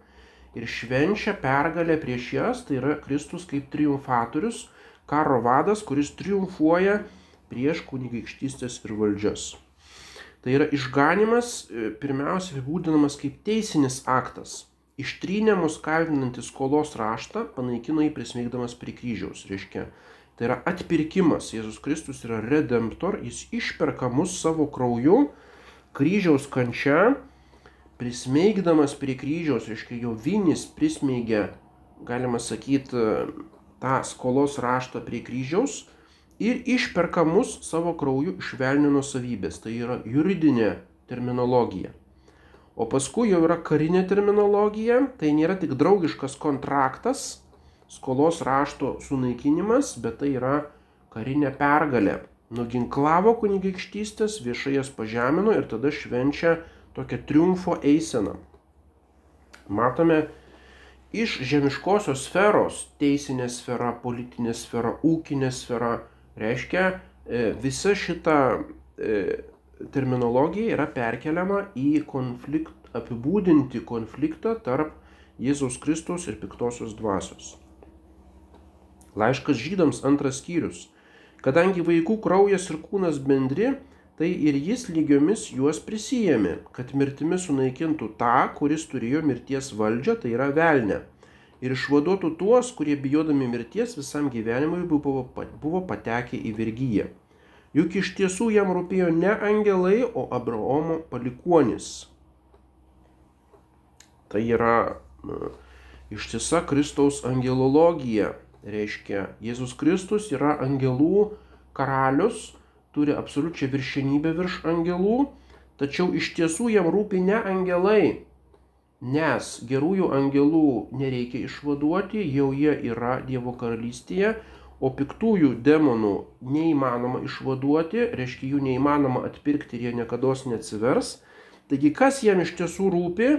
Ir švenčia pergalę prieš jas, tai yra Kristus kaip triumfatorius, karo vadas, kuris triumfuoja prieš kunigaikštystės ir valdžias. Tai yra išganimas e, pirmiausia apibūdinamas kaip teisinis aktas. Ištrynė mus kaltinantį skolos raštą, panaikino jį prismeigdamas prie kryžiaus. Reiškia, Tai yra atpirkimas. Jėzus Kristus yra redemptor, jis išperka mus savo krauju, kryžiaus kančia, prismeigdamas prie kryžiaus, reiškia jo vinis prismeigia, galima sakyti, tą skolos raštą prie kryžiaus ir išperka mus savo krauju iš velnio nusavybės. Tai yra juridinė terminologija. O paskui jau yra karinė terminologija, tai nėra tik draugiškas kontraktas, skolos rašto sunaikinimas, bet tai yra karinė pergalė. Nuginklavo kunigaikštystės, viešai jas pažemino ir tada švenčia tokią triumfo eiseną. Matome iš žemiškosios sferos - teisinė sfera, politinė sfera, ūkinė sfera - reiškia e, visa šita e, terminologija yra perkeliama į konflikt, apibūdinti konfliktą tarp Jėzaus Kristaus ir piktosios dvasios. Laiškas žydams antras skyrius. Kadangi vaikų kraujas ir kūnas bendri, tai ir jis lygiomis juos prisijėmė, kad mirtimi sunaikintų tą, kuris turėjo mirties valdžią, tai yra velnę. Ir išvaduotų tuos, kurie bijodami mirties visam gyvenimui buvo, buvo patekę į vergyją. Juk iš tiesų jam rūpėjo ne angelai, o Abraomo palikuonis. Tai yra ištisa Kristaus angelologija. Reiškia, Jėzus Kristus yra angelų karalius, turi absoliučią viršenybę virš angelų, tačiau iš tiesų jam rūpi ne angelai, nes gerųjų angelų nereikia išvaduoti, jau jie yra Dievo karalystėje, o piktųjų demonų neįmanoma išvaduoti, reiškia jų neįmanoma atpirkti ir jie niekada neatsivers. Taigi kas jam iš tiesų rūpi?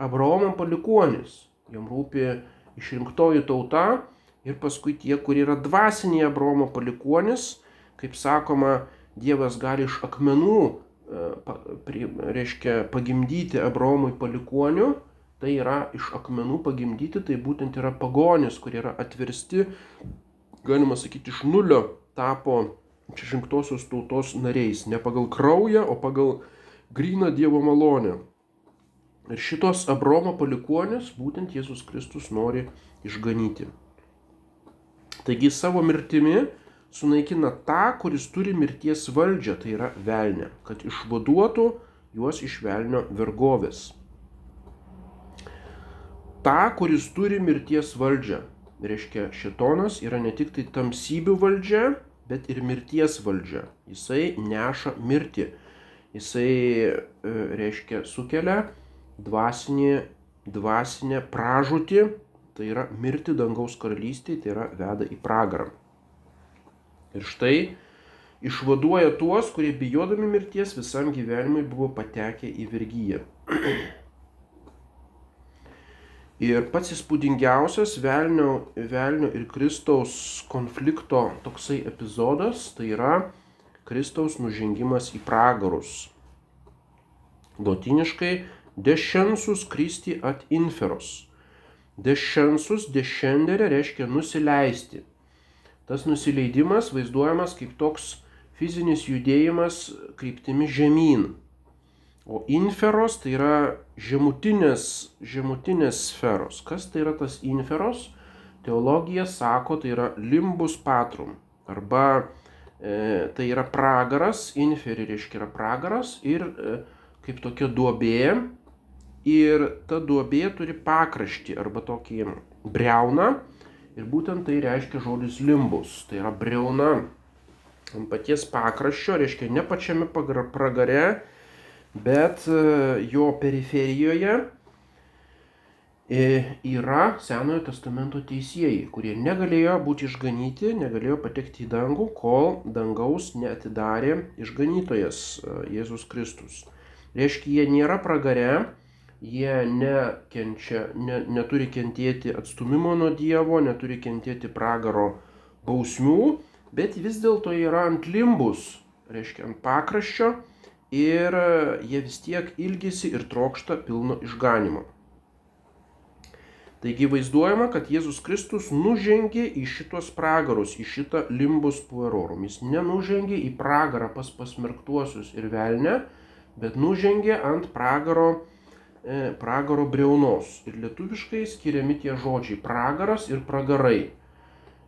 Abraomo palikuonis. Jam rūpi išrinktoji tauta ir paskui tie, kurie yra dvasiniai Abraomo palikuonis, kaip sakoma, Dievas gali iš akmenų, e, reiškia, pagimdyti Abraomui palikuonių, tai yra iš akmenų pagimdyti, tai būtent yra pagonis, kurie yra atversti, galima sakyti, iš nulio tapo išrinktosios tautos nariais, ne pagal kraują, o pagal gryną Dievo malonę. Ir šitos Abromo palikuonės būtent Jėzus Kristus nori išganyti. Taigi savo mirtimi sunaikina tą, kuris turi mirties valdžią, tai yra velnė, kad išvaduotų juos iš velnio vergovės. Ta, kuris turi mirties valdžią, reiškia šitonas yra ne tik tai tamsybių valdžia, bet ir mirties valdžia. Jisai neša mirtį. Jisai, e, reiškia, sukelia dvasinį, dvasinę pražūtį, tai yra mirti dangaus karalystėje, tai yra veda į pragarą. Ir štai išvaduoja tuos, kurie bijodami mirties visam gyvenimui buvo patekę į vergyją. Ir pats įspūdingiausias velnio, velnio ir Kristaus konflikto toksai epizodas tai yra Kristaus nužengimas į pragarus. Lotiniškai Descensus Christi ad inferos. Descensus, descendere reiškia nusileisti. Tas nusileidimas vaizduojamas kaip toks fizinis judėjimas kryptimi žemyn. O inferos tai yra žemutinės, žemutinės sferos. Kas tai yra tas inferos? Teologija sako, tai yra limbus patrum. Arba e, tai yra pragaras, inferi reiškia yra pragaras ir e, kaip tokia duobė, ir ta duobė turi pakraštį arba tokį breuną ir būtent tai reiškia žodis limbus, tai yra breuna ant paties pakraščio, reiškia ne pačiame pragare, bet e, jo periferijoje e, yra Senojo testamento teisėjai, kurie negalėjo būti išganyti, negalėjo patekti į dangų, kol dangaus neatidarė išganytojas e, Jėzus Kristus. Reiškia, jie nėra pragare, jie nekenčia, ne, neturi kentėti atstumimo nuo Dievo, neturi kentėti pragaro bausmių, bet vis dėlto yra ant limbus, reiškia ant pakraščio ir jie vis tiek ilgisi ir trokšta pilno išganimo. Taigi vaizduojama, kad Jėzus Kristus nužengė į šitos pragarus, į šitą limbus puerorum. Jis nenužengė į pragarą pas pasmerktuosius ir velnę, bet nužengė ant pragaro pragaro breunos. Ir lietuviškai skiriami tie žodžiai pragaras ir pragarai.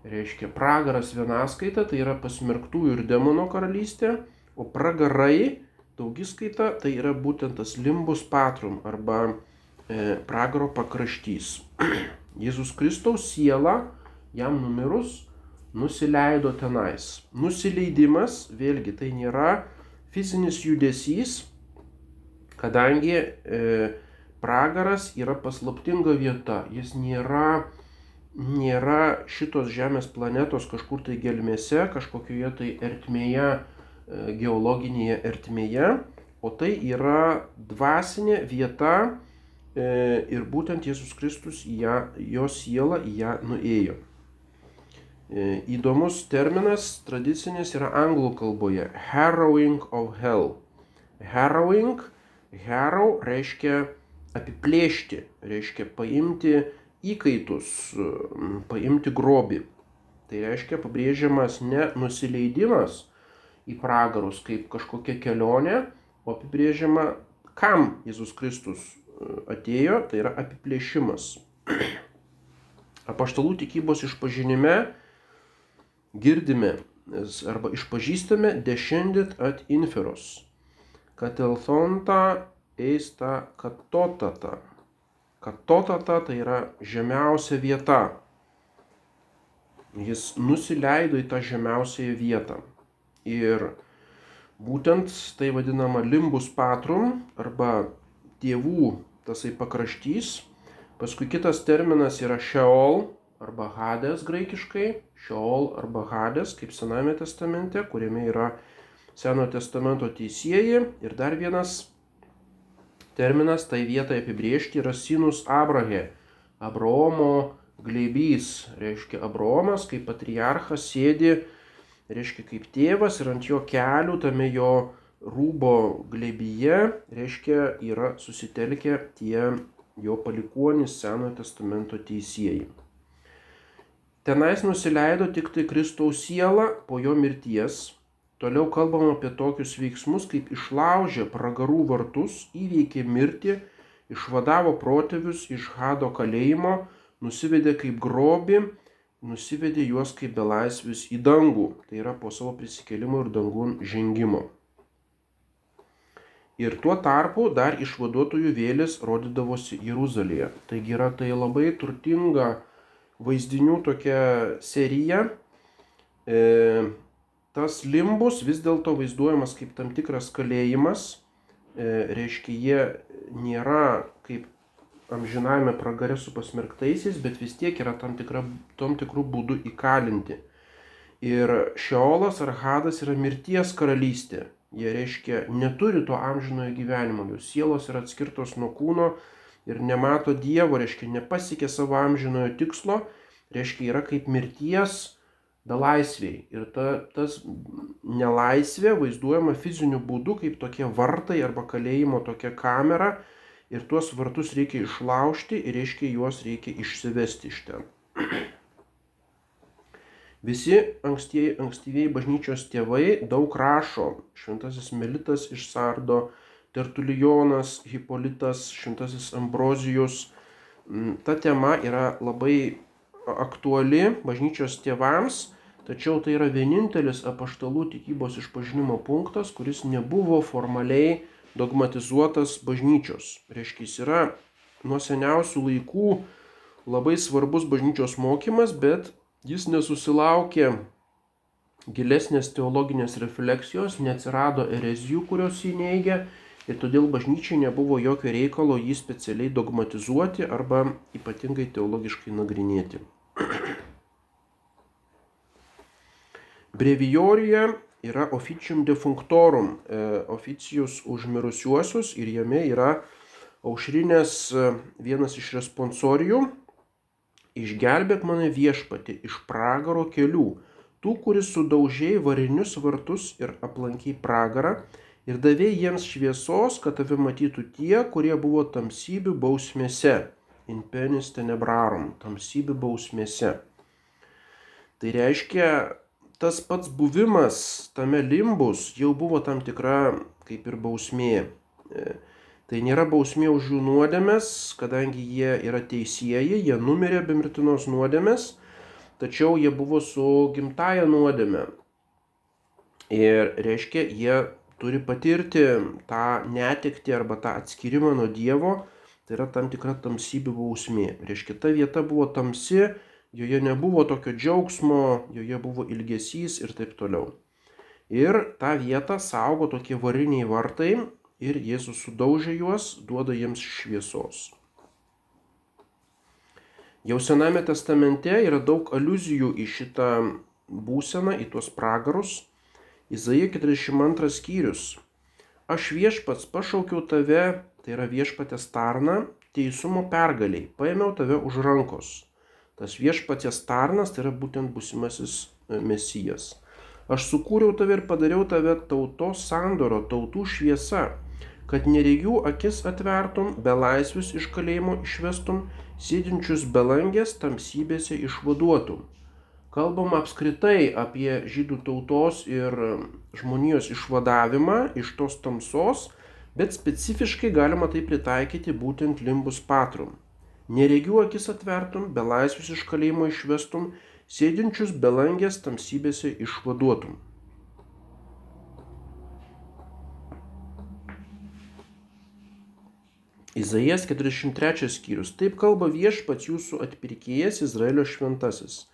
Reiškia, pragaras vienaskaita tai yra pasmerktųjų ir demono karalystė, o pragarai daugiskaita tai yra būtent tas limbus patrum arba e, pragaro pakraštys. Jėzus Kristaus siela jam numirus nusileido tenais. Nusileidimas, vėlgi, tai nėra fizinis judesys, kadangi e, pragaras yra paslaptinga vieta, jis nėra, nėra šitos Žemės planetos kažkur tai gelmėse, kažkokioje tai ertmėje, e, geologinėje ertmėje, o tai yra dvasinė vieta e, ir būtent Jėzus Kristus ją, jo siela į ją nuėjo. E, įdomus terminas tradicinis yra anglų kalboje - harrowing of hell. Harrowing, harrow reiškia apiplėšti, reiškia paimti įkaitus, paimti grobį. Tai reiškia pabrėžiamas ne nusileidimas į pragarus kaip kažkokia kelionė, o apibrėžiama, kam Jėzus Kristus e, atėjo, tai yra apiplėšimas. Apaštalų tikybos išpažinime girdime arba išpažįstame descendit ad inferos, katelthonta eista katotata. Katotata tai yra žemiausia vieta. Jis nusileido į tą žemiausiąją vietą. Ir būtent tai vadinama limbus patrum arba dievų tasai pakraštys. Paskui kitas terminas yra šeol arba hadės graikiškai. Šeol arba hadės kaip Sename testamente, kuriame yra Seno testamento teisėjai. Ir dar vienas terminas tai vietai apibriežti yra sinus Abrahe, Abraomo glėbys. Reiškia, Abraomas kaip patriarchas sėdi, reiškia, kaip tėvas ir ant jo kelių tame jo rūbo glėbyje, reiškia, yra susitelkę tie jo palikuonys Senojo testamento teisėjai. Tenais nusileido tik tai Kristaus siela po jo mirties Toliau kalbam apie tokius veiksmus, kaip išlaužė pragarų vartus, įveikė mirtį, išvadavo protėvius iš Hado kalėjimo, nusivedė kaip grobi, nusivedė juos kaip belaisvius į dangų, tai yra po savo prisikėlimo ir dangun žengimo. Ir tuo tarpu dar išvaduotojų vėlės rodydavosi Jeruzalėje. Taigi yra tai labai turtinga vaizdinių tokia serija. E, tas limbus vis dėlto vaizduojamas kaip tam tikras kalėjimas, e, reiškia, jie nėra kaip amžinajame pragare su pasmerktaisiais, bet vis tiek yra tam, tikra, tam tikrų būdų įkalinti. Ir Šeolas ar Hadas yra mirties karalystė. Jie reiškia, neturi to amžinojo gyvenimo, jų sielos yra atskirtos nuo kūno ir nemato Dievo, reiškia, nepasiekė savo amžinojo tikslo, reiškia, yra kaip mirties belaisviai. Ir ta, tas nelaisvė vaizduojama fiziniu būdu kaip tokie vartai arba kalėjimo tokia kamera. Ir tuos vartus reikia išlaužti ir reiškia juos reikia išsivesti iš ten. Visi ankstieji, ankstyviai bažnyčios tėvai daug rašo. Šventasis Melitas iš Sardo, Tertulijonas, Hipolitas, Šventasis Ambrozijus. Mm, ta tema yra labai aktuali bažnyčios tėvams Tačiau tai yra vienintelis apaštalų tikybos išpažinimo punktas, kuris nebuvo formaliai dogmatizuotas bažnyčios. Reiškia, jis yra nuo seniausių laikų labai svarbus bažnyčios mokymas, bet jis nesusilaukė gilesnės teologinės refleksijos, neatsirado erezijų, kurios jį neigia ir todėl bažnyčiai nebuvo jokio reikalo jį specialiai dogmatizuoti arba ypatingai teologiškai nagrinėti. Brevijorija yra officium defunctorum, e, oficijus už mirusiuosius ir jame yra aušrinės e, vienas iš responsorijų. Išgelbėk mane viešpati iš pragaro kelių, tų, kuris sudaužiai varinius vartus ir aplankiai pragarą ir davė jiems šviesos, kad tave matytų tie, kurie buvo tamsybių bausmėse. In penis tenebrarum, tamsybių bausmėse. Tai reiškia, tas pats buvimas tame limbus jau buvo tam tikra kaip ir bausmė. E, tai nėra bausmė už jų nuodėmės, kadangi jie yra teisėjai, jie numirė be mirtinos nuodėmės, tačiau jie buvo su gimtaja nuodėme. Ir reiškia, jie turi patirti tą netikti arba tą atskirimą nuo Dievo, tai yra tam tikra tamsybių bausmė. Reiškia, ta vieta buvo tamsi, joje nebuvo tokio džiaugsmo, joje buvo ilgesys ir taip toliau. Ir tą vietą saugo tokie variniai vartai ir Jėzus sudaužė juos, duoda jiems šviesos. Jau Sename testamente yra daug aluzijų į šitą būseną, į tuos pragarus. Izaija 42 skyrius. Aš viešpats pašaukiau tave, tai yra viešpatės tarna, teisumo pergaliai, paėmiau tave už rankos Tas viešpaties tarnas tai yra būtent busimasis e, mesijas. Aš sukūriau tave ir padariau tave tautos sandoro, tautų šviesa, kad neregių akis atvertum, belaisvius iš kalėjimo išvestum, sėdinčius belangės tamsybėse išvaduotum, kalbama apskritai apie žydų tautos ir žmonijos išvadavimą iš tos tamsos, bet specifiškai galima tai pritaikyti būtent limbus patrum. Neregių akis atvertum, belaisvius iš kalėjimo išvestum, sėdinčius belangės tamsybėse išvaduotum. Izaijas 43 skyrius. Taip kalba viešpats jūsų atpirkėjas Izraelio šventasis.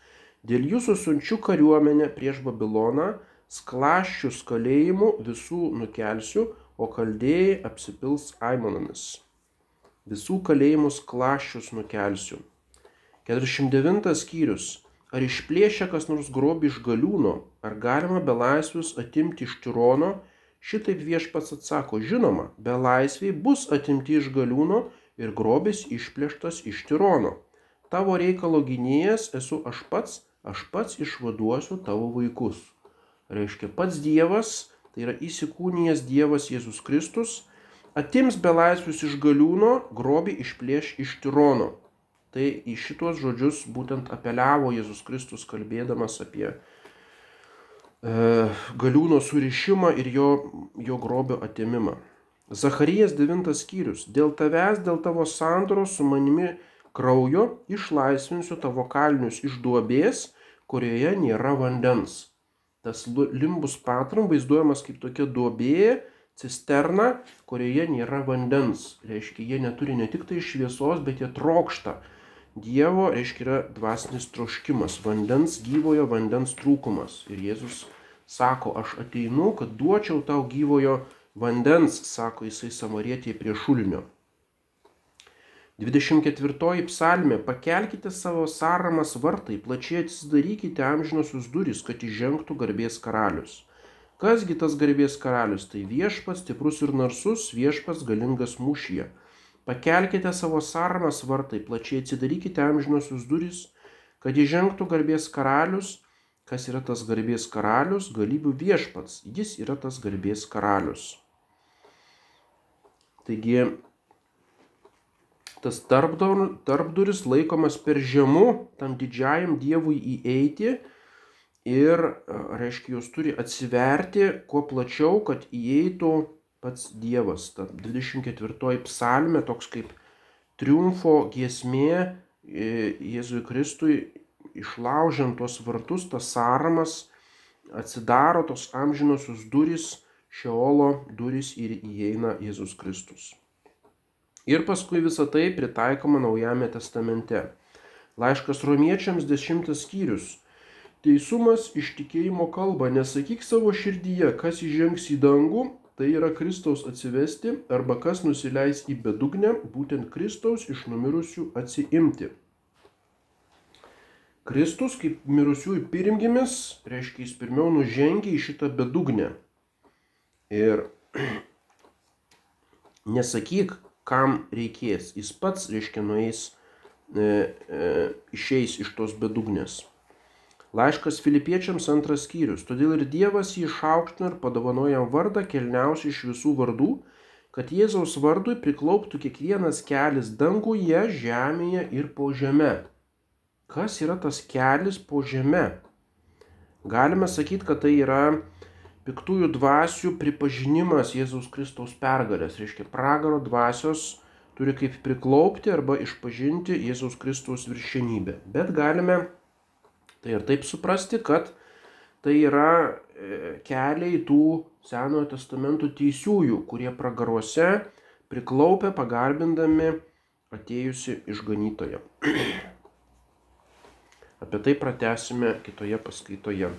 Dėl jūsų sunčių kariuomenę prieš Babiloną, sklaščius kalėjimų visų nukelsiu, o kaldėjai apsipils aimonomis visų kalėjimus klaščius nukelsiu. 49 skyrius. Ar išplėšia kas nors grobį iš galiūno, ar galima belaisvius atimti iš tirono? Šitaip viešpats atsako, žinoma, belaisviai bus atimti iš galiūno ir grobis išplėštas iš tirono. Tavo reikalo gynėjas esu aš pats, aš pats išvaduosiu tavo vaikus. Reiškia, pats Dievas, tai yra įsikūnijęs Dievas Jėzus Kristus, atims belaisvius iš galiūno, grobį išplėš iš tirono. Tai į šitos žodžius būtent apeliavo Jėzus Kristus kalbėdamas apie e, galiūno surišimą ir jo, jo grobio atimimą. Zacharijas 9 skyrius. Dėl tavęs, dėl tavo sandoros su manimi kraujo išlaisvinsiu tavo kalnius iš duobės, kurioje nėra vandens. Tas limbus patrum vaizduojamas kaip tokia duobė, cisterna, kurioje nėra vandens. Reiškia, jie neturi ne tik tai šviesos, bet jie trokšta. Dievo, reiškia, yra dvasinis troškimas, vandens, gyvojo vandens trūkumas. Ir Jėzus sako, aš ateinu, kad duočiau tau gyvojo vandens, sako jisai samarietėje prie šulinio. 24 psalmė, pakelkite savo sąramas vartai, plačiai atsidarykite amžinosius duris, kad įžengtų garbės karalius. Kasgi tas garbės karalius? Tai viešpats stiprus ir narsus, viešpats galingas mūšyje. Pakelkite savo sarmas vartai, plačiai atsidarykite amžinosius duris, kad įžengtų garbės karalius. Kas yra tas garbės karalius? Galybių viešpats. Jis yra tas garbės karalius. Taigi, tas tarpduris laikomas per žemu tam didžiajam dievui įeiti ir, reiškia, jos turi atsiverti kuo plačiau, kad įeitų pats Dievas. Ta 24 psalmė toks kaip triumfo giesmė Jėzui Kristui, išlaužiant tuos vartus, tas sąramas, atsidaro tos amžinosios durys, šeolo durys ir įeina Jėzus Kristus. Ir paskui visą tai pritaikoma Naujame testamente. Laiškas romiečiams dešimtas skyrius Teisumas iš tikėjimo kalba, nesakyk savo širdyje, kas įžengs į dangų, tai yra Kristaus atsivesti, arba kas nusileis į bedugnę, būtent Kristaus iš numirusių atsiimti. Kristus kaip mirusiųjų pirmgimis, reiškia, jis pirmiau nužengė į šitą bedugnę. Ir nesakyk, kam reikės, jis pats, reiškia, nueis, e, e, išeis iš tos bedugnės. Laiškas filipiečiams antras skyrius. Todėl ir Dievas jį išaukštino ir padovanojo jam vardą kelniausią iš visų vardų, kad Jėzaus vardui priklauptų kiekvienas kelias danguje, žemėje ir po žeme. Kas yra tas kelias po žeme? Galime sakyti, kad tai yra piktųjų dvasių pripažinimas Jėzaus Kristaus pergalės. Reiškia, pragaro dvasios turi kaip priklaupti arba išpažinti Jėzaus Kristaus viršenybę. Bet galime Tai ir taip suprasti, kad tai yra e, keliai tų Senojo testamento teisiųjų, kurie pragaruose priklaupė pagarbindami atėjusi išganytoje. Apie tai pratesime kitoje paskaitoje.